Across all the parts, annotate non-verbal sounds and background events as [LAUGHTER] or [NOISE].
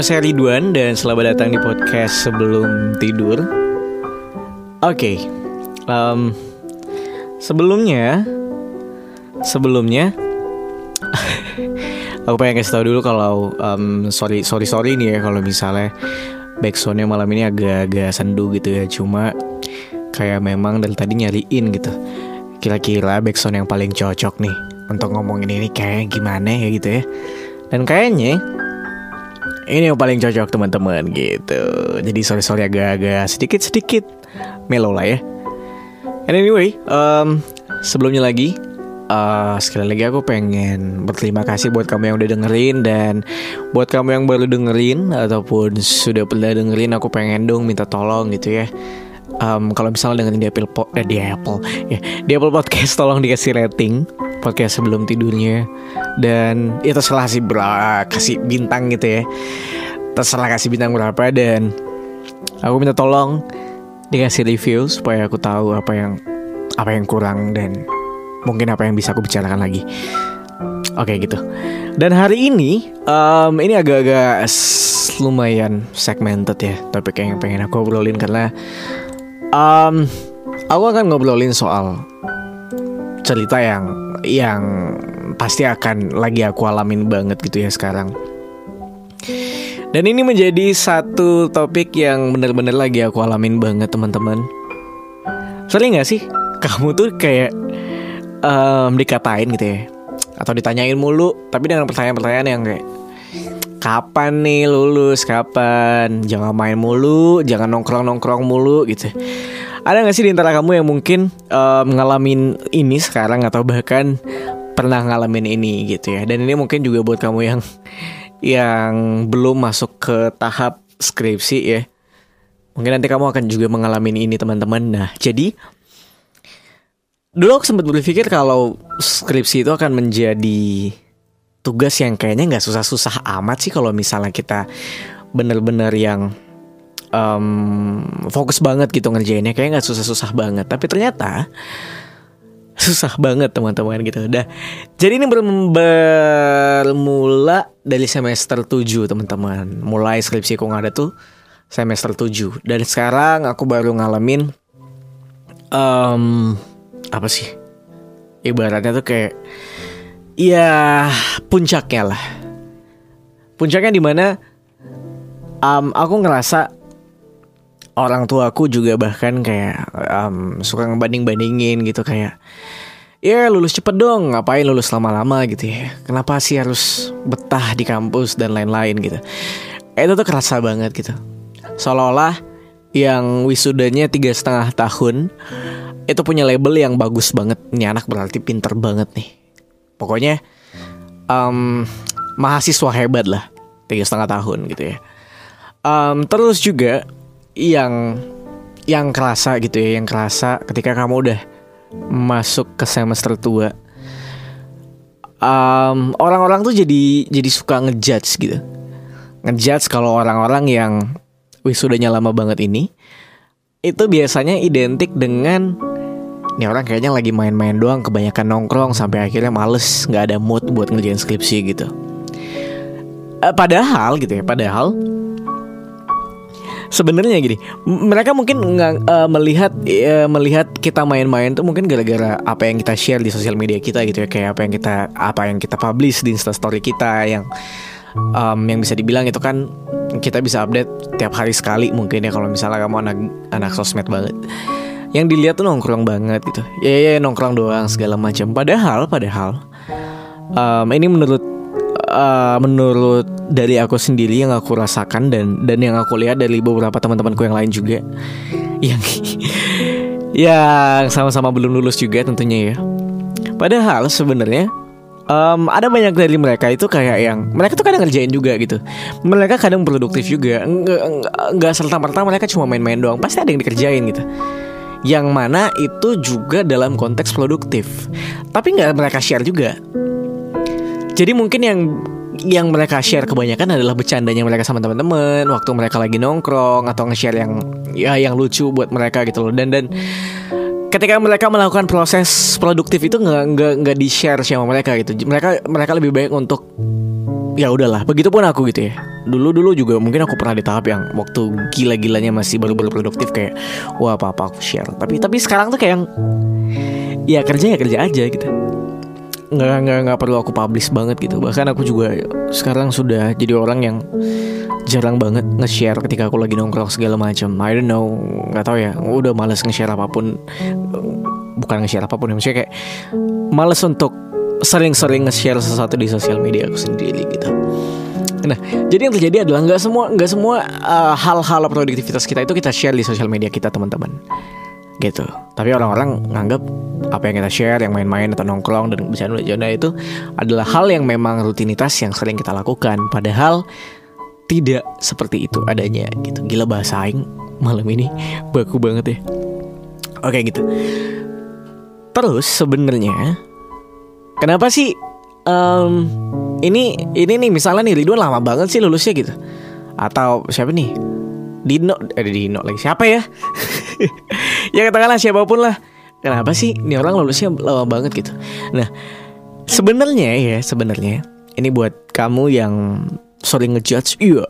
Nama saya Ridwan dan selamat datang di podcast sebelum tidur. Oke, um, sebelumnya, sebelumnya, [LAUGHS] aku pengen kasih tahu dulu kalau um, sorry sorry sorry nih ya kalau misalnya backsoundnya malam ini agak-agak sendu gitu ya. Cuma kayak memang dari tadi nyariin gitu. Kira-kira backsound yang paling cocok nih untuk ngomongin ini kayak gimana ya gitu ya. Dan kayaknya ini yang paling cocok teman-teman gitu. Jadi sorry-sorry agak-agak sedikit-sedikit melo lah ya. And anyway, um, sebelumnya lagi uh, sekali lagi aku pengen berterima kasih buat kamu yang udah dengerin dan buat kamu yang baru dengerin ataupun sudah pernah dengerin aku pengen dong minta tolong gitu ya. Um, kalau misalnya dengerin di Apple eh, di Apple ya di Apple Podcast tolong dikasih rating podcast sebelum tidurnya. Dan ya terserah sih berapa kasih bintang gitu ya. Terserah kasih bintang berapa dan aku minta tolong dikasih review supaya aku tahu apa yang apa yang kurang dan mungkin apa yang bisa aku bicarakan lagi. Oke gitu. Dan hari ini um, ini agak-agak lumayan segmented ya topik yang pengen aku obrolin karena um, aku akan ngobrolin soal cerita yang yang pasti akan lagi aku alamin banget gitu ya sekarang. Dan ini menjadi satu topik yang bener-bener lagi aku alamin banget teman-teman. Sering gak sih kamu tuh kayak um, dikatain gitu ya, atau ditanyain mulu, tapi dengan pertanyaan-pertanyaan yang kayak kapan nih lulus, kapan, jangan main mulu, jangan nongkrong-nongkrong mulu gitu. Ada gak sih di antara kamu yang mungkin um, ngalamin ini sekarang atau bahkan pernah ngalamin ini gitu ya? Dan ini mungkin juga buat kamu yang yang belum masuk ke tahap skripsi ya. Mungkin nanti kamu akan juga mengalami ini teman-teman. Nah, jadi dulu aku sempat berpikir kalau skripsi itu akan menjadi tugas yang kayaknya nggak susah-susah amat sih kalau misalnya kita bener-bener yang um, fokus banget gitu ngerjainnya. Kayak nggak susah-susah banget. Tapi ternyata susah banget teman-teman gitu. Udah jadi ini bermula dari semester 7 teman-teman. Mulai skripsi kok ada tuh semester 7 dan sekarang aku baru ngalamin um, apa sih? Ibaratnya tuh kayak ya puncaknya lah. Puncaknya di mana um, aku ngerasa orang tua aku juga bahkan kayak um, suka ngebanding bandingin gitu kayak ya lulus cepet dong ngapain lulus lama-lama gitu ya. Kenapa sih harus betah di kampus dan lain-lain gitu. Itu tuh kerasa banget gitu. Seolah-olah yang wisudanya tiga setengah tahun itu punya label yang bagus banget. Nih anak berarti pinter banget nih. Pokoknya um, mahasiswa hebat lah tiga setengah tahun gitu ya. Um, terus juga yang yang kerasa gitu ya, yang kerasa ketika kamu udah masuk ke semester tua. Um, orang-orang tuh jadi jadi suka ngejudge gitu. Ngejudge kalau orang-orang yang wisudanya lama banget ini itu biasanya identik dengan ini orang kayaknya lagi main-main doang kebanyakan nongkrong sampai akhirnya males nggak ada mood buat ngerjain skripsi gitu. Uh, padahal gitu ya, padahal sebenarnya gini mereka mungkin nggak uh, melihat uh, melihat kita main-main tuh mungkin gara-gara apa yang kita share di sosial media kita gitu ya kayak apa yang kita apa yang kita publish di instastory kita yang um, yang bisa dibilang itu kan kita bisa update tiap hari sekali mungkin ya kalau misalnya kamu anak anak sosmed banget. Yang dilihat tuh nongkrong banget gitu. Ya ya, ya nongkrong doang segala macam. Padahal padahal um, ini menurut uh, menurut dari aku sendiri yang aku rasakan dan dan yang aku lihat dari beberapa teman-temanku yang lain juga yang [LAUGHS] yang sama-sama belum lulus juga tentunya ya. Padahal sebenarnya um, ada banyak dari mereka itu kayak yang mereka tuh kadang ngerjain juga gitu. Mereka kadang produktif juga. Enggak serta merta mereka cuma main-main doang. Pasti ada yang dikerjain gitu. Yang mana itu juga dalam konteks produktif. Tapi nggak mereka share juga. Jadi mungkin yang yang mereka share kebanyakan adalah bercandanya mereka sama teman-teman waktu mereka lagi nongkrong atau nge-share yang ya yang lucu buat mereka gitu loh. Dan dan ketika mereka melakukan proses produktif itu nggak nggak nggak di share sama mereka gitu. Mereka mereka lebih baik untuk ya udahlah begitupun aku gitu ya. Dulu dulu juga mungkin aku pernah di tahap yang waktu gila-gilanya masih baru-baru produktif kayak wah apa apa aku share. Tapi tapi sekarang tuh kayak yang ya kerja ya kerja aja gitu nggak nggak nggak perlu aku publish banget gitu. Bahkan aku juga sekarang sudah jadi orang yang jarang banget nge-share ketika aku lagi nongkrong segala macam. I don't know nggak tahu ya. Udah males nge-share apa pun. Bukan nge-share apa pun ya maksudnya kayak males untuk sering-sering nge-share sesuatu di sosial media aku sendiri gitu. Nah, jadi yang terjadi adalah nggak semua nggak semua uh, hal-hal produktivitas kita itu kita share di sosial media kita teman-teman, gitu. Tapi orang-orang nganggap apa yang kita share, yang main-main atau nongkrong dan bercanda-bercanda itu adalah hal yang memang rutinitas yang sering kita lakukan. Padahal tidak seperti itu adanya, gitu. Gila bahasa aing malam ini baku banget ya. Oke gitu. Terus sebenarnya Kenapa sih um, ini ini nih misalnya nih Ridwan lama banget sih lulusnya gitu. Atau siapa nih? Dino, eh Dino lagi siapa ya? [LAUGHS] ya katakanlah siapa pun lah. Kenapa sih ini orang lulusnya lama banget gitu? Nah, sebenarnya ya sebenarnya ini buat kamu yang sering ngejudge, iya.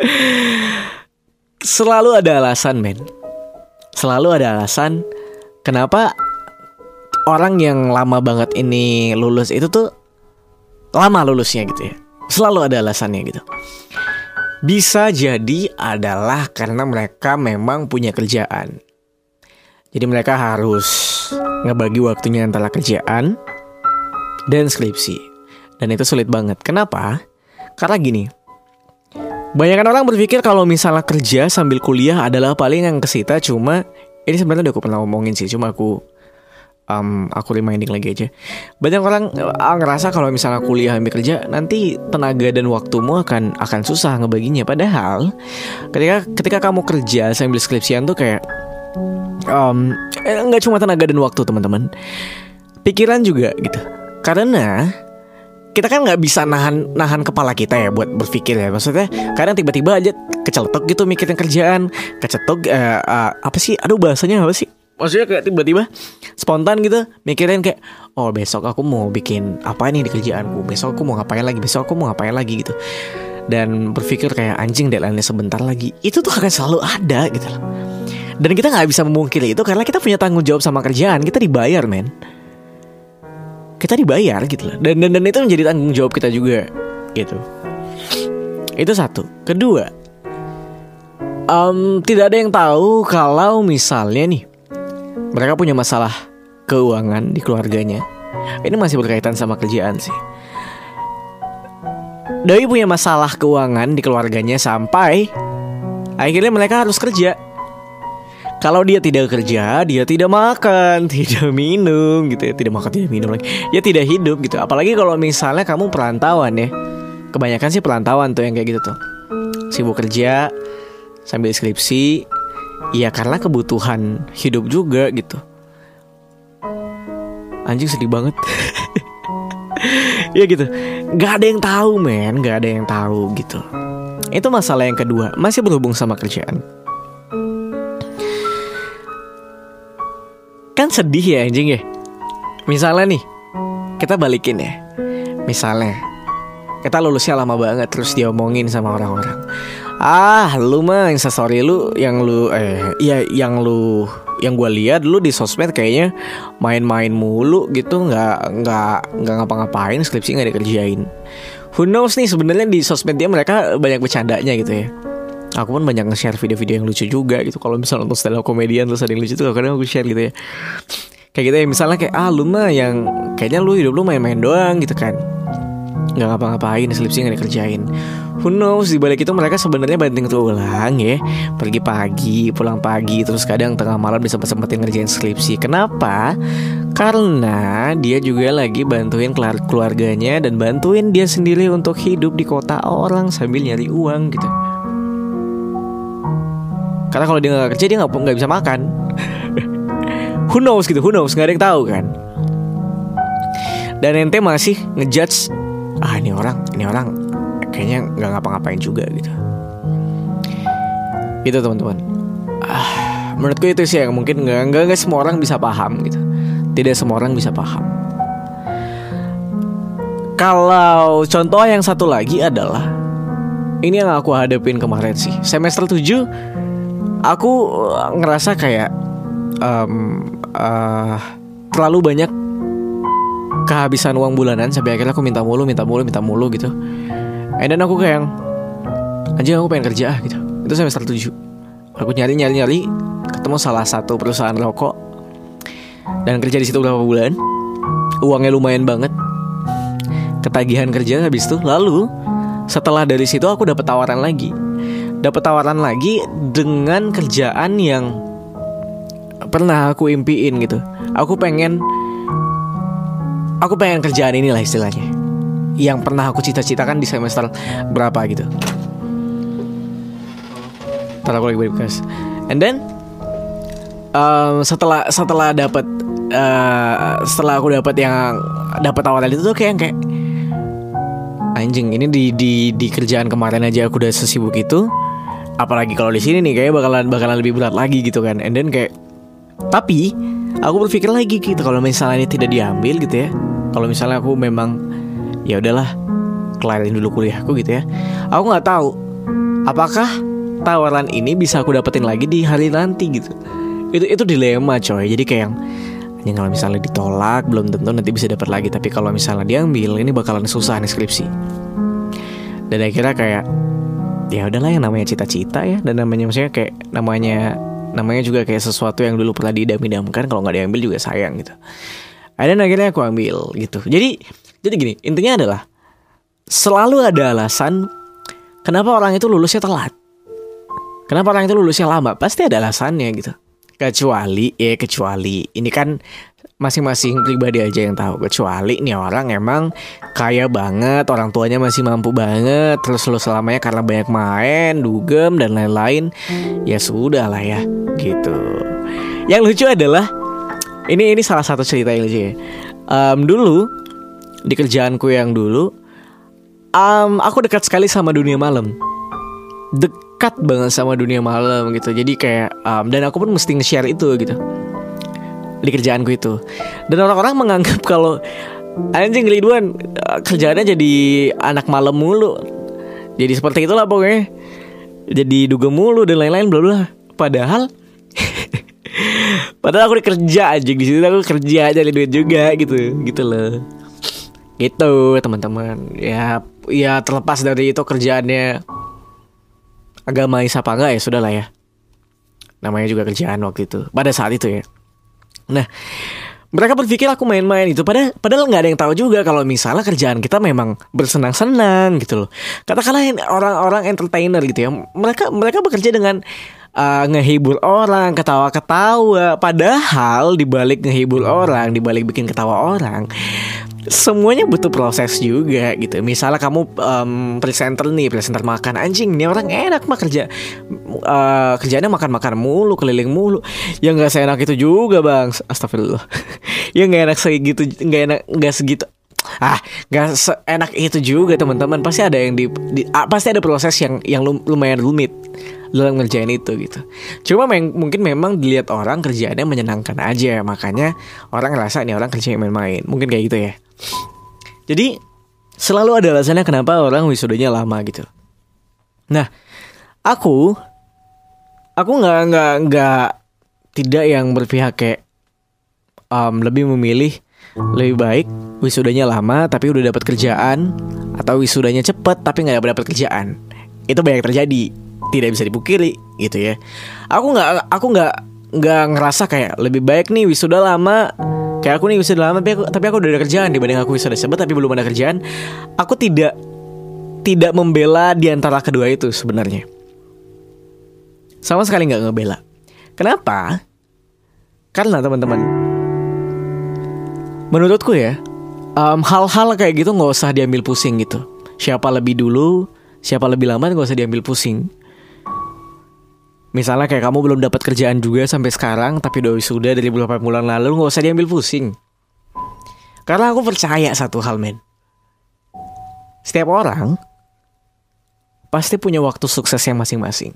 [LAUGHS] Selalu ada alasan, men. Selalu ada alasan kenapa orang yang lama banget ini lulus itu tuh lama lulusnya gitu ya. Selalu ada alasannya gitu. Bisa jadi adalah karena mereka memang punya kerjaan. Jadi mereka harus ngebagi waktunya antara kerjaan dan skripsi. Dan itu sulit banget. Kenapa? Karena gini. Banyak orang berpikir kalau misalnya kerja sambil kuliah adalah paling yang kesita cuma ini sebenarnya udah aku pernah ngomongin sih, cuma aku um, aku reminding lagi aja. Banyak orang uh, ngerasa kalau misalnya kuliah ambil kerja nanti tenaga dan waktumu akan akan susah ngebaginya. Padahal ketika ketika kamu kerja sambil skripsian tuh kayak um, eh, nggak cuma tenaga dan waktu teman-teman, pikiran juga gitu. Karena kita kan nggak bisa nahan nahan kepala kita ya buat berpikir ya. Maksudnya kadang tiba-tiba aja keceletuk gitu mikirin kerjaan. Kecetuk uh, uh, apa sih? Aduh bahasanya apa sih? Maksudnya kayak tiba-tiba spontan gitu mikirin kayak oh besok aku mau bikin apa nih di kerjaanku? Besok aku mau ngapain lagi? Besok aku mau ngapain lagi? Gitu. Dan berpikir kayak anjing deadline sebentar lagi. Itu tuh akan selalu ada gitu loh dan kita nggak bisa memungkiri itu karena kita punya tanggung jawab sama kerjaan kita dibayar men kita dibayar gitu loh dan dan, dan itu menjadi tanggung jawab kita juga gitu itu satu kedua um, tidak ada yang tahu kalau misalnya nih mereka punya masalah keuangan di keluarganya. Ini masih berkaitan sama kerjaan sih. Doi punya masalah keuangan di keluarganya sampai akhirnya mereka harus kerja. Kalau dia tidak kerja, dia tidak makan, [LAUGHS] tidak minum gitu ya, tidak makan, tidak minum lagi. Ya tidak hidup gitu. Apalagi kalau misalnya kamu perantauan ya. Kebanyakan sih perantauan tuh yang kayak gitu tuh. Sibuk kerja sambil skripsi, Iya karena kebutuhan hidup juga gitu Anjing sedih banget [LAUGHS] Ya gitu Gak ada yang tahu men Gak ada yang tahu gitu Itu masalah yang kedua Masih berhubung sama kerjaan Kan sedih ya anjing ya Misalnya nih Kita balikin ya Misalnya Kita lulusnya lama banget Terus diomongin sama orang-orang Ah, lu mah instastory lu yang lu eh ya yang lu yang gue lihat lu di sosmed kayaknya main-main mulu gitu nggak nggak nggak ngapa-ngapain skripsi nggak dikerjain. Who knows nih sebenarnya di sosmed dia mereka banyak bercandanya gitu ya. Aku pun banyak nge-share video-video yang lucu juga gitu. Kalau misalnya untuk stand up komedian terus ada yang lucu tuh kadang aku share gitu ya. Kayak gitu ya misalnya kayak ah lu mah yang kayaknya lu hidup lu main-main doang gitu kan. Nggak ngapa-ngapain skripsi nggak dikerjain who knows di balik itu mereka sebenarnya banting tulang ya pergi pagi pulang pagi terus kadang tengah malam bisa sempetin ngerjain skripsi kenapa karena dia juga lagi bantuin keluarganya dan bantuin dia sendiri untuk hidup di kota orang sambil nyari uang gitu karena kalau dia nggak kerja dia nggak bisa makan. [LAUGHS] Who knows gitu who knows nggak ada yang tahu kan. Dan ente masih ngejudge ah ini orang ini orang kayaknya nggak ngapa-ngapain juga gitu. Gitu teman-teman. Ah, menurutku itu sih yang mungkin nggak nggak nggak semua orang bisa paham gitu. Tidak semua orang bisa paham. Kalau contoh yang satu lagi adalah ini yang aku hadapin kemarin sih. Semester 7 aku ngerasa kayak um, uh, terlalu banyak kehabisan uang bulanan sampai akhirnya aku minta mulu, minta mulu, minta mulu gitu. And then aku kayak anjing aku pengen kerja gitu. Itu semester 7. Aku nyari nyari nyari ketemu salah satu perusahaan rokok dan kerja di situ beberapa bulan. Uangnya lumayan banget. Ketagihan kerja habis itu. Lalu setelah dari situ aku dapat tawaran lagi. Dapat tawaran lagi dengan kerjaan yang pernah aku impiin gitu. Aku pengen aku pengen kerjaan inilah istilahnya yang pernah aku cita-citakan di semester berapa gitu. Ntar aku lagi bekas. And then um, setelah setelah dapat uh, setelah aku dapat yang dapat tawaran itu tuh kayak kayak anjing ini di di di kerjaan kemarin aja aku udah sesibuk itu apalagi kalau di sini nih kayak bakalan bakalan lebih berat lagi gitu kan. And then kayak tapi aku berpikir lagi gitu kalau misalnya ini tidak diambil gitu ya. Kalau misalnya aku memang ya udahlah kelarin dulu kuliahku gitu ya. Aku nggak tahu apakah tawaran ini bisa aku dapetin lagi di hari nanti gitu. Itu itu dilema coy. Jadi kayak yang kalau misalnya ditolak belum tentu nanti bisa dapat lagi. Tapi kalau misalnya diambil ini bakalan susah nih skripsi. Dan akhirnya kayak ya udahlah yang namanya cita-cita ya. Dan namanya maksudnya kayak namanya namanya juga kayak sesuatu yang dulu pernah diidam-idamkan kalau nggak diambil juga sayang gitu. Dan akhirnya aku ambil gitu. Jadi jadi gini intinya adalah selalu ada alasan kenapa orang itu lulusnya telat. Kenapa orang itu lulusnya lama? Pasti ada alasannya gitu. Kecuali ya kecuali ini kan masing-masing pribadi aja yang tahu kecuali nih orang emang kaya banget orang tuanya masih mampu banget terus lu selamanya karena banyak main dugem dan lain-lain ya sudah lah ya gitu yang lucu adalah ini ini salah satu cerita yang lucu ya. Um, dulu di kerjaanku yang dulu, um, aku dekat sekali sama dunia malam. Dekat banget sama dunia malam gitu. Jadi kayak um, dan aku pun mesti nge-share itu gitu di kerjaanku itu. Dan orang-orang menganggap kalau anjing Ridwan kerjaannya jadi anak malam mulu. Jadi seperti itulah pokoknya. Jadi duga mulu dan lain-lain bla bla. Padahal [LAUGHS] Padahal aku kerja aja di situ aku kerja aja duit juga gitu, gitu loh. Gitu teman-teman. Ya ya terlepas dari itu kerjaannya agamais apa enggak ya sudah lah ya. Namanya juga kerjaan waktu itu. Pada saat itu ya. Nah, mereka berpikir aku main-main itu padahal padahal nggak ada yang tahu juga kalau misalnya kerjaan kita memang bersenang-senang gitu loh katakanlah orang-orang entertainer gitu ya mereka mereka bekerja dengan uh, ngehibur orang, ketawa-ketawa. Padahal dibalik ngehibur orang, dibalik bikin ketawa orang, semuanya butuh proses juga gitu. Misalnya kamu um, presenter nih, presenter makan anjing, nih orang enak mah kerja uh, kerjanya makan-makan mulu, keliling mulu. Ya nggak seenak itu juga bang, astagfirullah. [LAUGHS] ya nggak enak segitu, nggak enak nggak segitu ah nggak seenak itu juga teman-teman pasti ada yang di, di ah, pasti ada proses yang yang lumayan rumit dalam ngerjain itu gitu. Cuma meng mungkin memang dilihat orang kerjaannya menyenangkan aja, makanya orang ngerasa ini orang kerjanya main-main. Mungkin kayak gitu ya. Jadi selalu ada alasannya kenapa orang wisudanya lama gitu. Nah, aku aku nggak nggak nggak tidak yang berpihak kayak um, lebih memilih lebih baik wisudanya lama tapi udah dapat kerjaan atau wisudanya cepet tapi nggak dapat kerjaan itu banyak terjadi tidak bisa dipukiri gitu ya. Aku nggak aku nggak nggak ngerasa kayak lebih baik nih wisuda lama. Kayak aku nih wisuda lama tapi aku, tapi aku udah ada kerjaan dibanding aku wisuda cepat tapi belum ada kerjaan. Aku tidak tidak membela di antara kedua itu sebenarnya. Sama sekali nggak ngebela. Kenapa? Karena teman-teman menurutku ya hal-hal um, kayak gitu nggak usah diambil pusing gitu. Siapa lebih dulu siapa lebih lama nggak usah diambil pusing Misalnya kayak kamu belum dapat kerjaan juga sampai sekarang tapi udah sudah dari beberapa bulan lalu nggak usah diambil pusing. Karena aku percaya satu hal men. Setiap orang pasti punya waktu suksesnya masing-masing.